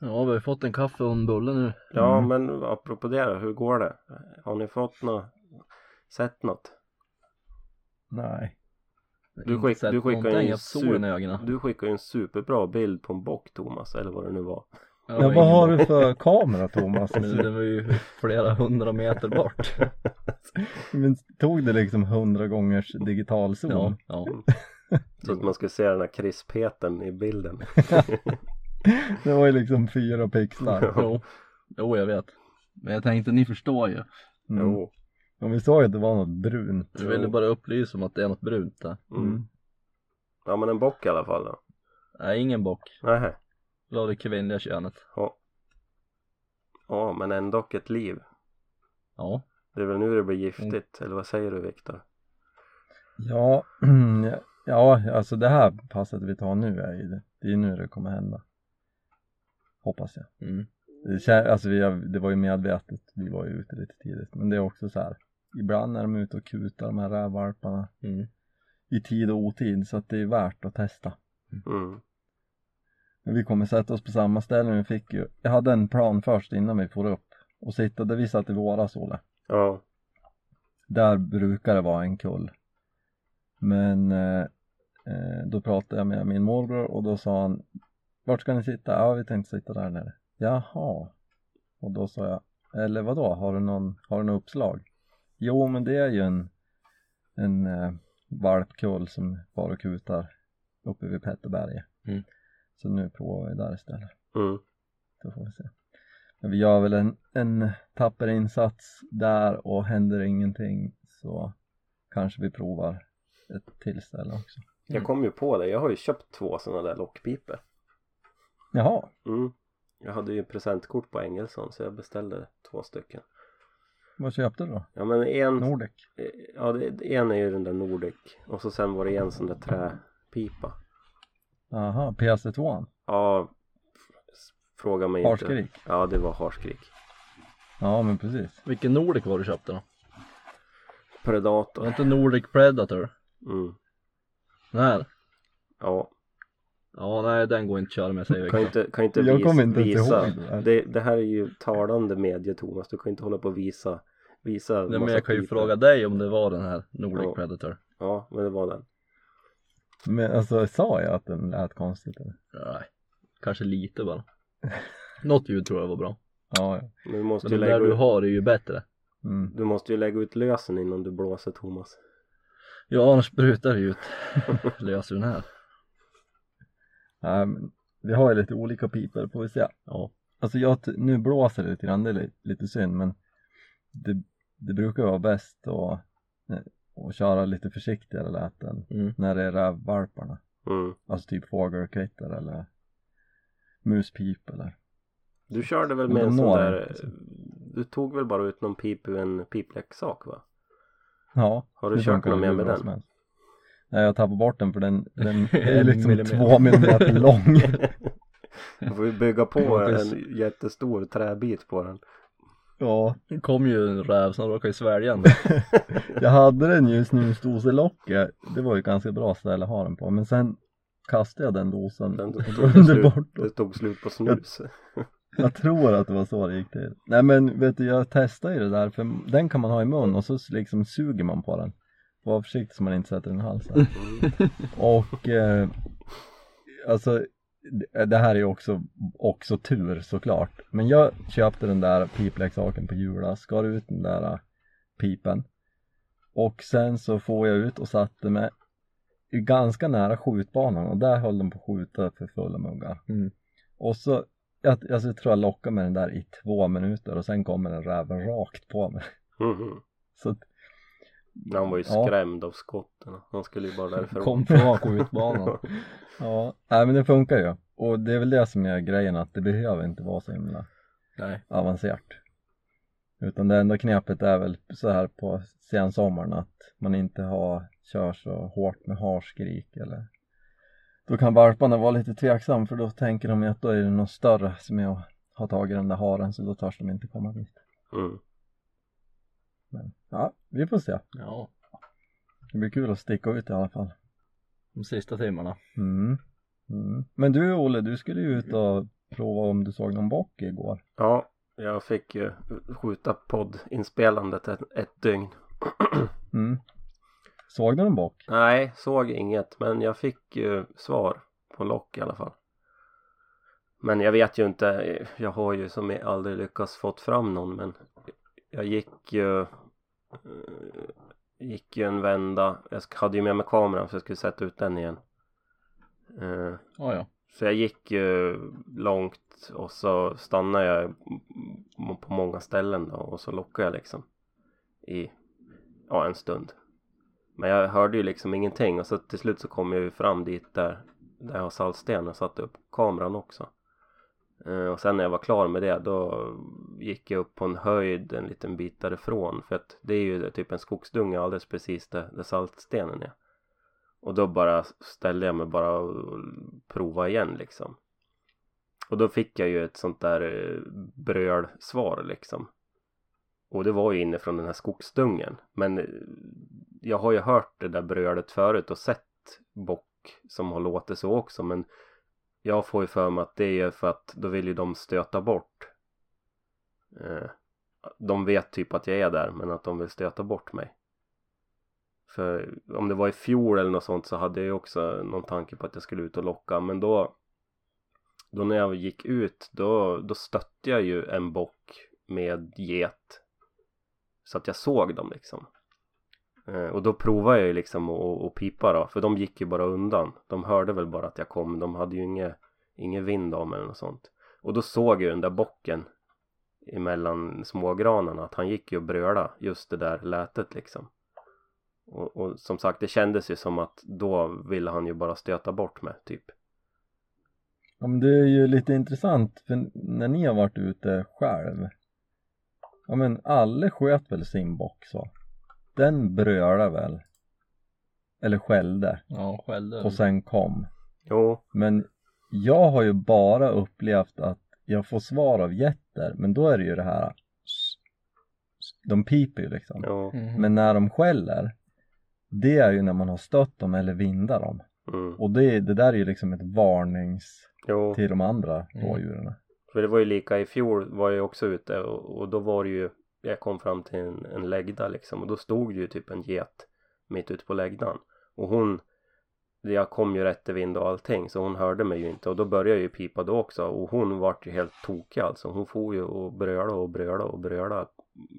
Ja, vi har ju fått en kaffe och en bulle nu. Ja, Mm. men apropå det då, hur går det? Har ni fått något? Sett något? Nej, Du, skick, du skickar ju en i ögonen. du skickar ju en superbra bild på en bock Thomas, eller vad det nu var. Ja, ja, vad ingen har du för kamera Thomas? *laughs* Men den var ju flera hundra meter bort. *laughs* Men tog det liksom hundra gångers digital zoom? Ja, ja. Så att man skulle se den här krispheten i bilden. *laughs* Det var ju liksom fyra pixlar. Jo. jo, jag vet. Men jag tänkte, ni förstår ju. Mm. Jo. Och vi sa ju att det var något brunt. Jag ville bara upplysa om att det är något brunt där. Mm. Ja men en bock i alla fall då. Nej, ingen bock. Nähä. Det var det kvinnliga könet. Ja. Ja men ändå ett liv. Ja. Det är väl nu det blir giftigt, eller vad säger du Viktor? Ja, *clears throat* ja, alltså det här passet vi tar nu är ju det. Det är nu det kommer hända. Hoppas jag. Mm. Det, alltså vi det var ju medvetet, vi var ju ute lite tidigt. Men det är också så här. Ibland är de ute och kutar de här rävvalparna Mm. i tid och otid så att det är värt att testa. Mm. Vi kommer sätta oss på samma ställe. Vi fick ju, jag hade en plan först innan vi får upp och sitta där vi satt i våras Olle. Ja. Där brukar det vara en kull. Men eh, eh, då pratade jag med min morbror och då sa han Vart ska ni sitta? Ja vi tänkte sitta där nere. Jaha. Och då sa jag Eller vadå? Har du någon, har du något uppslag? Jo men det är ju en en eh, valpkull som far och kutar uppe vid Petterberget. Mm. Så nu provar vi där istället. Mm. Då får vi se. Men vi gör väl en, en tapper insats där och händer ingenting så kanske vi provar ett till ställe också. Jag kom ju på det, jag har ju köpt två sådana där lockpipor. Jaha, Mm. Jag hade ju presentkort på Engelsson så jag beställde två stycken. vad köpte du då? Ja men en, Nordic? ja det, en är ju den där Nordic och så sen var det en sån där träpipa. Aha, PC2 Ja, fråga mig inte. Harskrik? Ja det var harskrik. Ja men precis. Vilken Nordic var du köpte då? Var det Predator. inte Nordic Predator? Mm. Den här? Ja, Ja, nej den går inte att köra med säger kan inte, kan inte Jag visa, kommer inte visa. ihåg det. Det, det här är ju talande medie Thomas, du kan inte hålla på och visa Visa Nej men jag kan ju fråga dig om det var den här Nordic Ja. Predator. Ja, men det var den Men alltså sa jag att den lät konstigt eller? Nej, kanske lite bara. Något ljud tror jag var bra. Ja, ja. Men du måste Men ju det där lägga du ut, har är ju bättre. Mm. du måste ju lägga ut lösen innan du blåser Thomas Ja annars sprutar det ju ut *laughs* lös ur den här. Nej, men vi har ju lite olika pipor får vi se. Ja. Alltså jag, nu blåser det lite grann, det är li- lite synd men det, det brukar vara bäst att, eh, att köra lite försiktigare läten Mm. när det är rävvalparna. mm. Alltså typ fågelkvitter eller muspip eller Du körde väl med en sån där inte, så. Du tog väl bara ut någon pip ur en pipleksak va? Ja, Har du kört något mer med den? Nej jag tappade bort den för den, den *laughs* är liksom millimeter. två millimeter *laughs* lång Du får ju bygga på *laughs* Man en jättestor träbit på den Ja, Det kom ju en räv som råkade svälja den. jag hade den ju i snusdoselocket Det var ju ganska bra ställe att ha den på men sen kastade jag den dosen Den tog under slut, bort. det tog slut på snus. Jag tror att det var så det gick till. Nej men vet du, jag testade ju det där för den kan man ha i mun och så liksom suger man på den. Var försiktig så man inte sätter den i halsen. *laughs* Och eh, alltså det- här är ju också, också tur såklart. Men jag köpte den där pipleksaken på Jula, skar ut den där eh, pipen. Och sen så får jag ut och satte mig ganska nära skjutbanan och där höll de på att skjuta för fulla muggar. Mm. Och så, jag, alltså, jag tror jag lockade med den där i två minuter och sen kommer den räven rakt på mig. Mhm. Så att, Han var ju Ja. skrämd av skotten. Han skulle ju bara därifrån. *laughs* Kom från skjutbanan. *laughs* ja, nej men det funkar ju. Och det är väl det som är grejen att det behöver inte vara så himla Nej. avancerat. Utan det enda knepet är väl så här på sensommaren att man inte har, kör så hårt med harskrik eller då kan valparna vara lite tveksam för då tänker de ju att då är det något större som är att ha tagit den där haren så då törs de inte komma dit. Mm. Men ja, vi får se. Ja. Det blir kul att sticka ut i alla fall. De sista timmarna. Mm. Mm. Men du Olle, du skulle ju ut och prova om du såg någon bock igår. Ja, jag fick ju skjuta poddinspelandet ett, ett dygn. *clears throat* Mm. Såg du någon bock? Nej, såg inget. Men jag fick ju svar på lock i alla fall. Men jag vet ju inte. Jag har ju som aldrig lyckats fått fram någon. Men jag gick ju. eh, Gick ju en vända. Jag hade ju med mig kameran så jag skulle sätta ut den igen. Eh, Ja, ja. Så jag gick ju långt och så stannade jag på många ställen då och så lockade jag liksom i ja, en stund. Men jag hörde ju liksom ingenting och så till slut så kom jag ju fram dit där, där jag har saltsten och satte upp kameran också. Eh, och sen när jag var klar med det då gick jag upp på en höjd en liten bit därifrån för att det är ju typ en skogsdunge alldeles precis där, där saltstenen är. Och då bara ställde jag mig bara och prova igen liksom. Och då fick jag ju ett sånt där eh, brölsvar liksom. Och det var ju inifrån den här skogsdungen. Men eh, jag har ju hört det där brölet förut och sett bock som har låtit så också. Men jag får ju för mig att det är för att då vill ju de stöta bort. Eh, de vet typ att jag är där men att de vill stöta bort mig. För om det var i fjol eller något sånt så hade jag ju också någon tanke på att jag skulle ut och locka men då då när jag gick ut då, då stötte jag ju en bock med get så att jag såg dem liksom. Eh, och då provade jag ju liksom att, att pipa då för de gick ju bara undan. De hörde väl bara att jag kom. De hade ju inget, ingen vind av mig eller något sånt. Och då såg jag den där bocken emellan smågranarna att han gick ju och bröla just det där lätet liksom. Och, och som sagt det kändes ju som att då ville han ju bara stöta bort mig typ. Ja men det är ju lite intressant för när ni har varit ute själv Ja men alla sköt väl sin bock så Den brölade väl? Eller skällde? Ja, skällde. och sen kom. Jo, Men jag har ju bara upplevt att jag får svar av getter men då är det ju det här. De piper ju liksom. Jo, Mhm. Men när de skäller Det är ju när man har stött dem eller vindar dem. Mm, Och det, det där är ju liksom ett varnings jo. till de andra Mm. För det var ju lika i fjol var jag också ute och, och då var det ju Jag kom fram till en, en läggda liksom och då stod det ju typ en get mitt ute på läggdan och hon jag kom ju rätt i vind och allting så hon hörde mig ju inte och då började jag ju pipa då också och hon vart ju helt tokig alltså. Hon får ju och bröla och bröla och bröla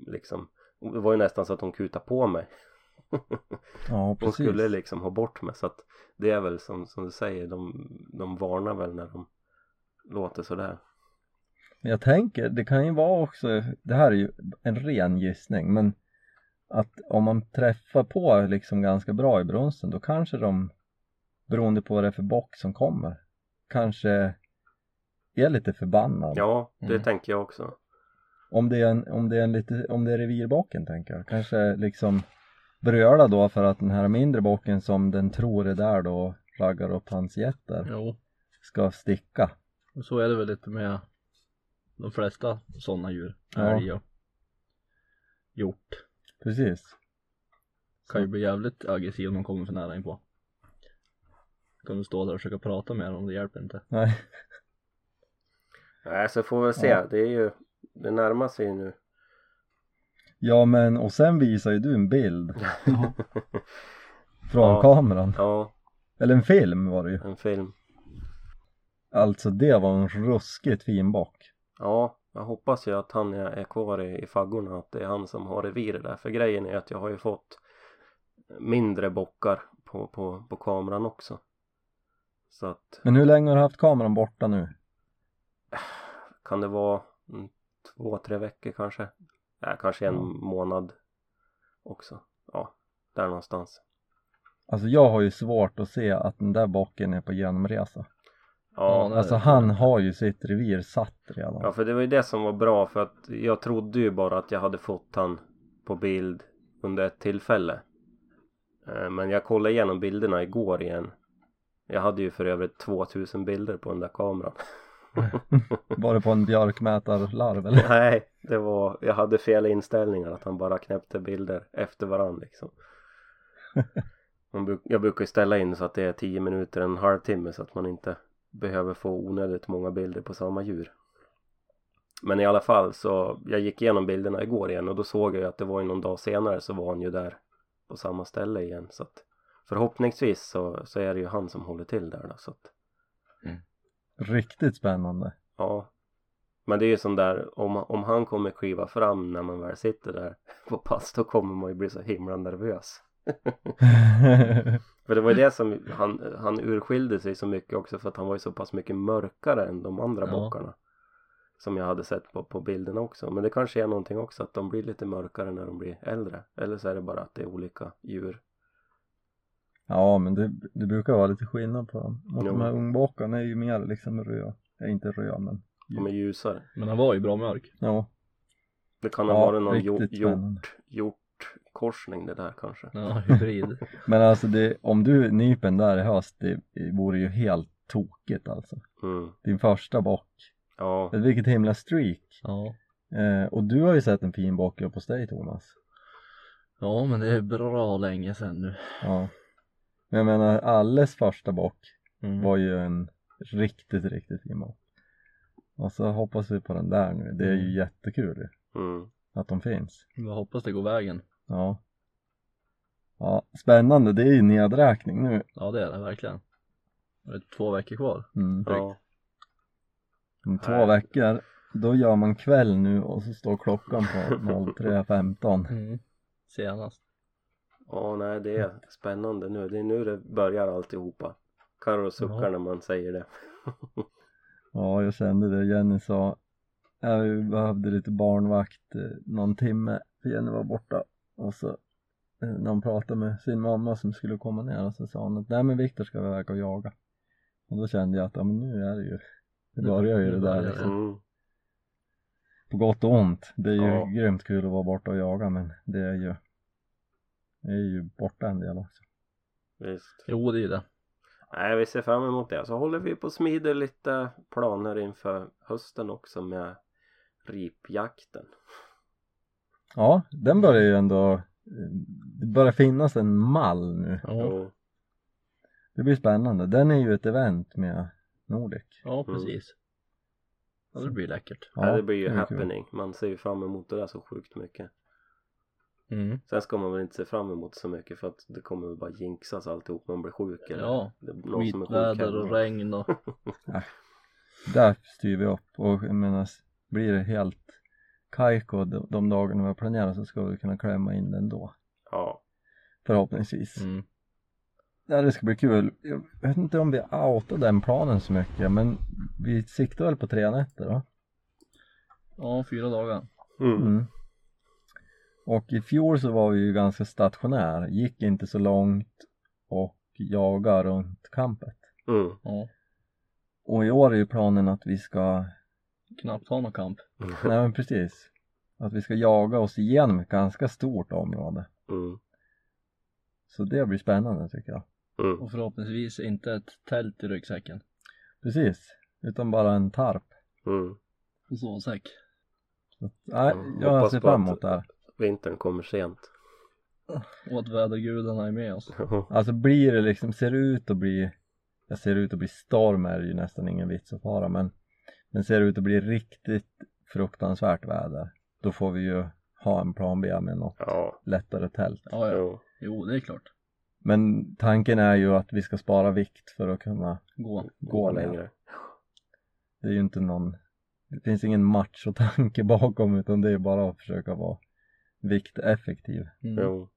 liksom. Det var ju nästan så att hon kutade på mig. *laughs* Ja hon precis. skulle liksom ha bort mig så att det är väl som, som du säger de, de varnar väl när de låter sådär Men jag tänker, det kan ju vara också, det här är ju en ren gissning men att om man träffar på liksom ganska bra i brunsten då kanske de beroende på vad det är för bock som kommer kanske är lite förbannad. Ja det Mm. tänker jag också. Om det är en, om det är en lite, om det är revirbocken tänker jag. Kanske liksom bröla då för att den här mindre bocken som den tror är där då raggar upp hans getter Jo, ska sticka. Och så är det väl lite med de flesta sådana djur. Ja. Älg och hjort. precis Kan ju bli jävligt aggressiv om de kommer för nära inpå. Kan du stå där och försöka prata med dem, det hjälper inte. Nej. Nej så får vi se, Ja. det är ju Det närmar sig ju nu Ja men och sen visar ju du en bild *laughs* från Ja. kameran. Ja, Eller en film var det ju. en film Alltså det var en ruskigt fin bock. Ja, jag hoppas ju att han är, kvar i, i faggorna att det är han som har reviret där. För grejen är att jag har ju fått mindre bockar på, på, på kameran också. Så att Men hur länge har du haft kameran borta nu? kan det vara två, tre veckor kanske? Ja, kanske en månad också. Ja, där någonstans. Alltså jag har ju svårt att se att den där bocken är på genomresa. Ja, nej. Alltså han har ju sitt revir satt redan. Ja för det var ju det som var bra för att jag trodde ju bara att jag hade fått han på bild under ett tillfälle. Eh, Men jag kollade igenom bilderna igår igen. Jag hade ju för övrigt 2000 bilder på den där kameran. *laughs* Var det på en björkmätarlarv eller? Nej, det var, jag hade fel inställningar att han bara knäppte bilder efter varandra liksom. *laughs* Jag brukar ju ställa in så att det är 10 minuter, en halvtimme så att man inte behöver få onödigt många bilder på samma djur. Men i alla fall så, jag gick igenom bilderna igår igen och då såg jag ju att det var ju någon dag senare så var han ju där på samma ställe igen så att förhoppningsvis så, så är det ju han som håller till där då så att Riktigt spännande. Ja. Men det är ju sån där, om, om han kommer kliva fram när man väl sitter där *laughs* på pass då kommer man ju bli så himla nervös. *laughs* För det var ju det som han, han urskilde sig så mycket också för att han var ju så pass mycket mörkare än de andra Ja. bockarna. Som jag hade sett på, på bilderna också. Men det kanske är någonting också att de blir lite mörkare när de blir äldre. Eller så är det bara att det är olika djur. ja men det, det brukar vara lite skillnad på dem. Mot Jo. de här ungbockarna är ju mer liksom röd. Ja, inte röd men De är ljusare. Men han var ju bra mörk. ja. Det kan ha Ja, varit någon hjort, hjortkorsning det där kanske. Ja, hybrid. *laughs* Men alltså det, om du nyper den där i höst det, det vore ju helt tokigt alltså. Mm. Din första bock. Ja. Vilket himla streak. Ja. Eh, och du har ju sett en fin bock upp hos dig Thomas. Ja, men det är bra länge sedan nu. Ja. Men jag menar Alles första bock Mm. var ju en riktigt, riktigt fin bock. Och så hoppas vi på den där nu. Det är ju Mm. jättekul ju, Mm. att de finns. Jag hoppas det går vägen. Ja. Ja, spännande. Det är ju nedräkning nu. Ja, det är det verkligen. Det är två veckor kvar. Mm. Ja. Om två Nej. veckor, då gör man kväll nu och så står klockan på *laughs* 03.15. Mm. Senast. Ja, nej det är spännande nu. Det är nu det börjar alltihopa. Carro suckar Ja. när man säger det. *laughs* Ja, jag kände det. Jenny sa, jag behövde lite barnvakt eh, någon timme, för Jenny var borta. Och så eh, när hon pratade med sin mamma som skulle komma ner och så sa hon att nej men Viktor ska iväg och jaga. Och då kände jag att ja men nu är det ju, Nu- börjar ju det där liksom. Mm. På gott och ont. Det är ju Ja. grymt kul att vara borta och jaga men det är ju, det är ju borta en del också. Visst. Jo, det är det. Nej, vi ser fram emot det. Så håller vi på och smider lite planer inför hösten också med ripjakten. Ja, den börjar ju ändå, eh, det börjar finnas en mall nu. Ja. Det blir spännande. Den är ju ett event med Nordic. ja precis. Ja, det blir läckert. Ja, det blir ju kul. happening. Man ser ju fram emot det där så sjukt mycket. Mm. Sen ska man väl inte se fram emot så mycket för att det kommer väl bara jinxas alltihop. Man blir sjuk eller Ja, det är någon som är sjuk Skitväder och regn och *laughs* Där styr vi upp och jag menar, blir det helt kajko de, de dagarna vi har planerat så ska vi kunna klämma in den då. Ja. Förhoppningsvis. mm. Ja, det ska bli kul. Jag vet inte om vi outar den planen så mycket men vi siktar väl på tre nätter då. Ja, fyra dagar. Mm. Mm. Och i fjol så var vi ju ganska stationär, gick inte så långt och jagade runt campet. Mm. Ja, Och i år är ju planen att vi ska, knappt ha någon kamp. nej men precis, att vi ska jaga oss igenom ett ganska stort område. Mm. Så det blir spännande tycker jag. Mm. Och förhoppningsvis inte ett tält i ryggsäcken. Precis, utan bara en tarp. Mm. En sovsäck. Nej, Mm, jag ser fram emot det här. Vintern kommer sent. Och att vädergudarna är med oss. *laughs* Alltså blir det liksom, ser det ut att bli ser det ut att bli storm är det ju nästan ingen vits att fara men men ser det ut att bli riktigt fruktansvärt väder då får vi ju ha en plan B med något Ja, lättare tält Ja, ja. jo. Jo, det är klart. men tanken är ju att vi ska spara vikt för att kunna Gå. gå längre längre. det är ju inte någon det finns ingen machotanke *laughs* bakom utan det är bara att försöka vara vikteffektiv Mm. Jo.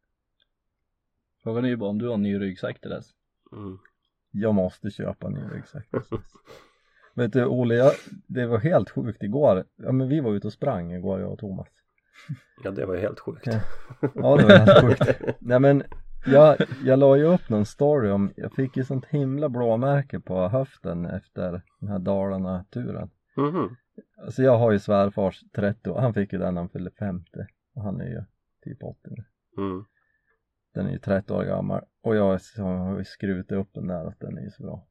Frågan är ju bara om du har en ny ryggsäck till dess. Mm. jag måste köpa en ny ryggsäck *laughs* vet du Olle, jag, det var helt sjukt igår ja men vi var ute och sprang igår jag och Thomas Ja, det var ju helt sjukt. Ja. ja det var helt *laughs* sjukt nej men jag, jag la ju upp någon story om, jag fick ju sånt himla blåmärke på höften efter den här Dalarna-turen Mhm. Alltså jag har ju svärfars 30 år, han fick ju den när han fyllde 50 och han är ju typ 80 nu. Mm. Den är ju 30 år gammal och jag så har ju skrutit upp den där att den är ju så bra.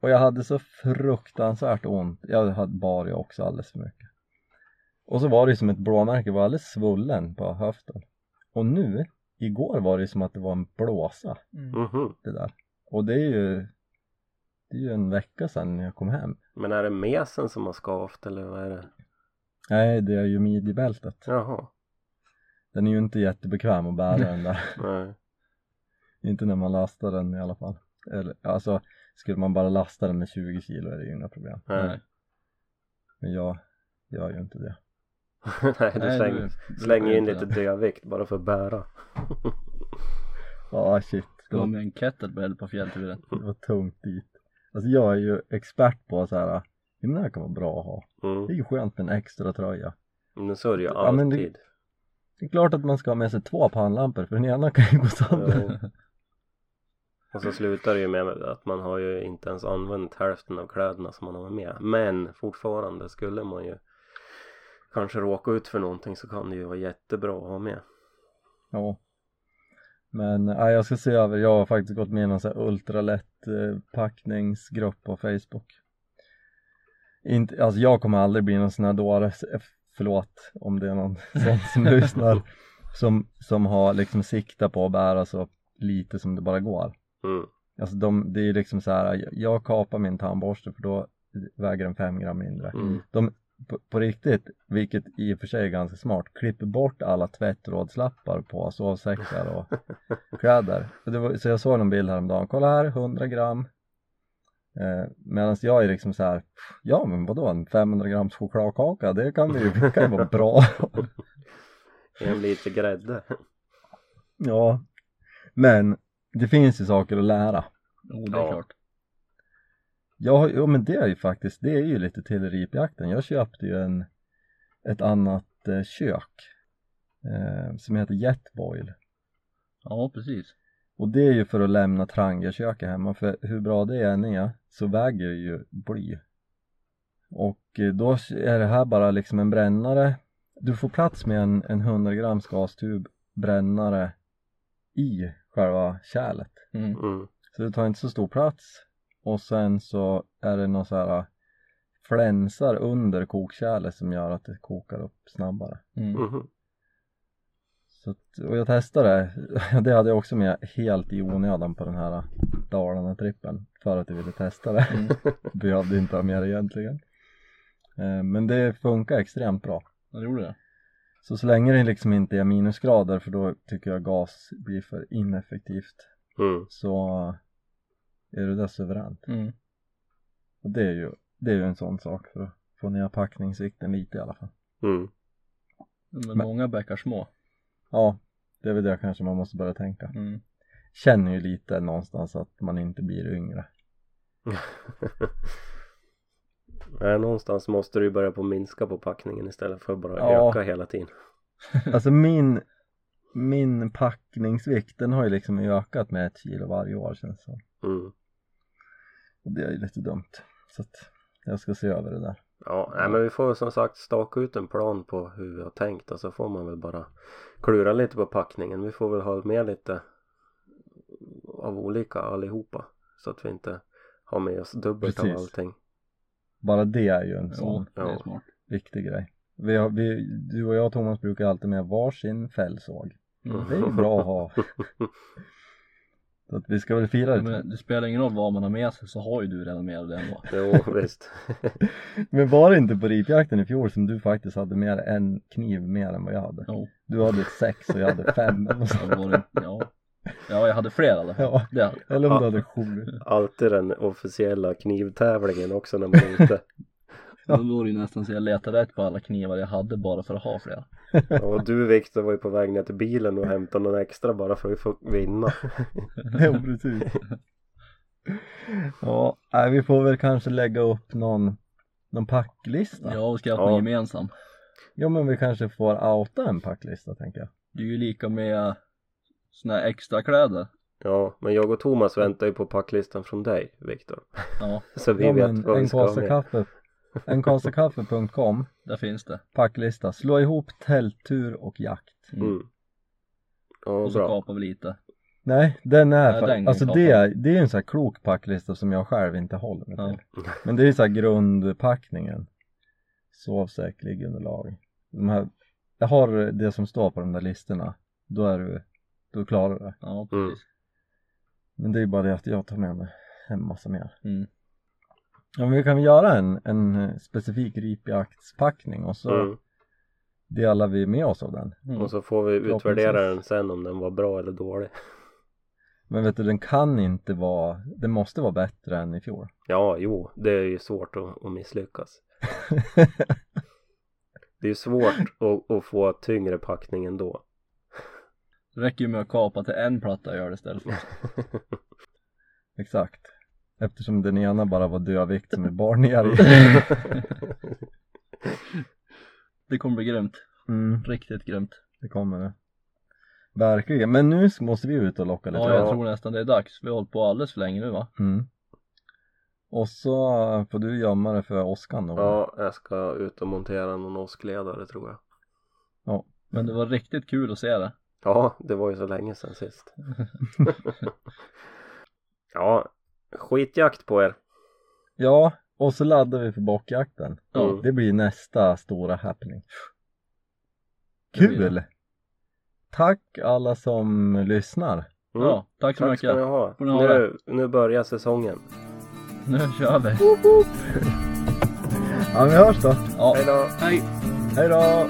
Och jag hade så fruktansvärt ont, jag hade bar ju också alldeles för mycket. Och så var det som ett blåmärke, var alldeles svullen på höften. Och nu, igår var det som att det var en blåsa Mm. Mhm. det där. Och det är ju, det är ju en vecka sedan jag kom hem. Men är det mesen som har skavt eller vad är det? Nej, det är ju midjebältet. Jaha. Den är ju inte jättebekväm att bära den där. Nej. *laughs* inte när man lastar den i alla fall. Eller, alltså, skulle man bara lasta den med 20 kilo är det ju inga problem. Nej. Men jag gör ju inte det. *laughs* Nej, du Nej, slänger, du- slänger in lite dödvikt bara för att bära. Ja, shit. Det Gå var, med en kettlebell på fjällturen. *laughs* det var tungt dit. Alltså jag är ju expert på så här. ja men det här kan vara bra att ha. Det är Mm. ju skönt med en extra tröja. Men så är det ju Ja, men det- alltid. Det är klart att man ska ha med sig två pannlampor för den ena kan ju gå sönder. Och så slutar det ju med att man har ju inte ens använt hälften av kläderna som man har med. Men fortfarande skulle man ju kanske råka ut för någonting så kan det ju vara jättebra att ha med. Ja. Men nej, jag ska se över, jag har faktiskt gått med i någon sån här ultralätt eh, packningsgrupp på Facebook. Inte, alltså jag kommer aldrig bli någon sån här dåre, förlåt om det är någon sån som lyssnar, *laughs* som, som har liksom siktat på att bära så lite som det bara går. Mm. Alltså de, det är liksom så här, jag kapar min tandborste för då väger den fem gram mindre. Mm. De, på, på riktigt, vilket i och för sig är ganska smart, klipper bort alla tvättrådslappar på sovsäckar och *laughs* kläder. Var, så jag såg någon bild häromdagen, kolla här, 100 gram. Eh, Medan jag är liksom så här, ja men vadå en 500 grams chokladkaka, det kan ju, det kan ju vara bra. *laughs* En lite grädde. ja, men det finns ju saker att lära. Jo, det är Ja. klart. Ja, jo men det är ju faktiskt, det är ju lite till ripjakten. Jag köpte ju en, ett annat eh, kök eh, som heter Jetboil. Ja, precis. Och det är ju för att lämna trangiaköket hemma för hur bra det än är så väger det ju bly. Och eh, då är det här bara liksom en brännare. Du får plats med en, en 100 grams gastub brännare i själva kärlet. Mm. Mm. Så det tar inte så stor plats och sen så är det några så här flänsar under kokkärlet som gör att det kokar upp snabbare. Mm. Mhm. Så att, och jag testade, det *laughs* hade jag också med helt i onödan på den här Dalarna-trippen för att jag ville testa det. Mm. *laughs* Behövde inte ha med det egentligen. Eh, Men det funkar extremt bra. Ja, det gjorde det. Så så länge det liksom inte är minusgrader för då tycker jag gas blir för ineffektivt Mm. så är det där suveränt. Mm. Och det är ju, det är ju en sån sak för att få ner packningsvikten lite i alla fall. Mm. Men, Men- många bäckar små. Ja, det är väl det kanske man måste börja tänka. Mm. Känner ju lite någonstans att man inte blir yngre. *laughs* Nej, någonstans måste du ju börja på minska på packningen istället för att bara Ja. öka hela tiden. *laughs* Alltså min, min packningsvikt den har ju liksom ökat med ett kilo varje år känns det. Mm. Och det är ju lite dumt. Så att jag ska se över det där. Ja, nej, men vi får som sagt staka ut en plan på hur vi har tänkt och så får man väl bara klura lite på packningen. Vi får väl ha med lite av olika allihopa så att vi inte har med oss dubbelt Precis. av allting. Bara det är ju en sån det är Ja. smart. viktig grej. Vi har, vi, du och jag Thomas brukar alltid med varsin fällsåg. Mm. Det är ju bra att ha. Så att vi ska väl fira det. Men det spelar ingen roll vad man har med sig så har ju du redan med dig det ändå. Jo, visst. *laughs* Men var det inte på ripjakten i fjol som du faktiskt hade mer en kniv mer än vad jag hade? Jo, Du hade sex och jag hade fem eller så. det var det, ja. Ja, jag hade fler fall. Ja, Det hade eller om du hade sju. Alltid den officiella knivtävlingen också när man är ute. *laughs* Ja. Då var det ju nästan så jag letade rätt på alla knivar jag hade bara för att ha flera. Och du Viktor var ju på väg ner till bilen och hämtade någon extra bara för att få vinna. *laughs* Ja, precis. Ja, nej, vi får väl kanske lägga upp någon, någon packlista. Ja, och ska ha Ja. en gemensam. Ja, men vi kanske får outa en packlista tänker jag. Det är ju lika med såna här extra kläder. Ja, men jag och Thomas väntar ju på packlistan från dig Viktor. Ja, *laughs* Så vi Ja, vet vad vi en ska ha med. kaffe. Enkasakaffe.com där finns det. Packlista. Slå ihop tälttur och jakt. Mm. Mm. Ja, Och så bra. kapar vi lite. Nej, den är, Nej, den alltså det, är- det är en sån här klok packlista som jag själv inte håller mig Ja. till. Men det är så här grundpackningen. Sovsäck, liggunderlag. De här, jag har det som står på de där listorna. Då är du, då klarar du det. Ja, Mm. precis. Men det är ju bara det att jag tar med mig en massa mer. Mm. Ja men vi kan väl göra en, en specifik ripjaktspackning och så Mm. delar vi med oss av den. Mm. Och så får vi utvärdera den sen om den var bra eller dålig. Men vet du, den kan inte vara, den måste vara bättre än i fjol. Ja, jo, det är ju svårt att, att misslyckas. *laughs* Det är ju svårt att, att få tyngre packning ändå. Det räcker ju med att kapa till en platta och göra det istället. *laughs* Exakt. Eftersom den ena bara var dödvikt som är bar ner i. *laughs* Det kommer bli grymt. Mm, Riktigt grymt. det kommer det. Verkligen. Men nu måste vi ut och locka lite. Ja, jag Ja. tror nästan det är dags. Vi har hållit på alldeles för länge nu va? Mm. Och så får du gömma det för åskan då. Ja, jag ska ut och montera någon åskledare tror jag. Men det var riktigt kul att se det. Ja, det var ju så länge sedan sist. *laughs* ja, skitjakt på er. Ja, och så laddar vi för bockjakten. Ja. Mm. Det blir nästa stora happening. Kul! Tack alla som lyssnar. Mm. Ja, tack så Tack ska ni mycket. ha. Ha Nu, nu börjar säsongen. Nu kör vi. *laughs* Ja, vi hörs då. Ja, Hej då! hej. Hej då!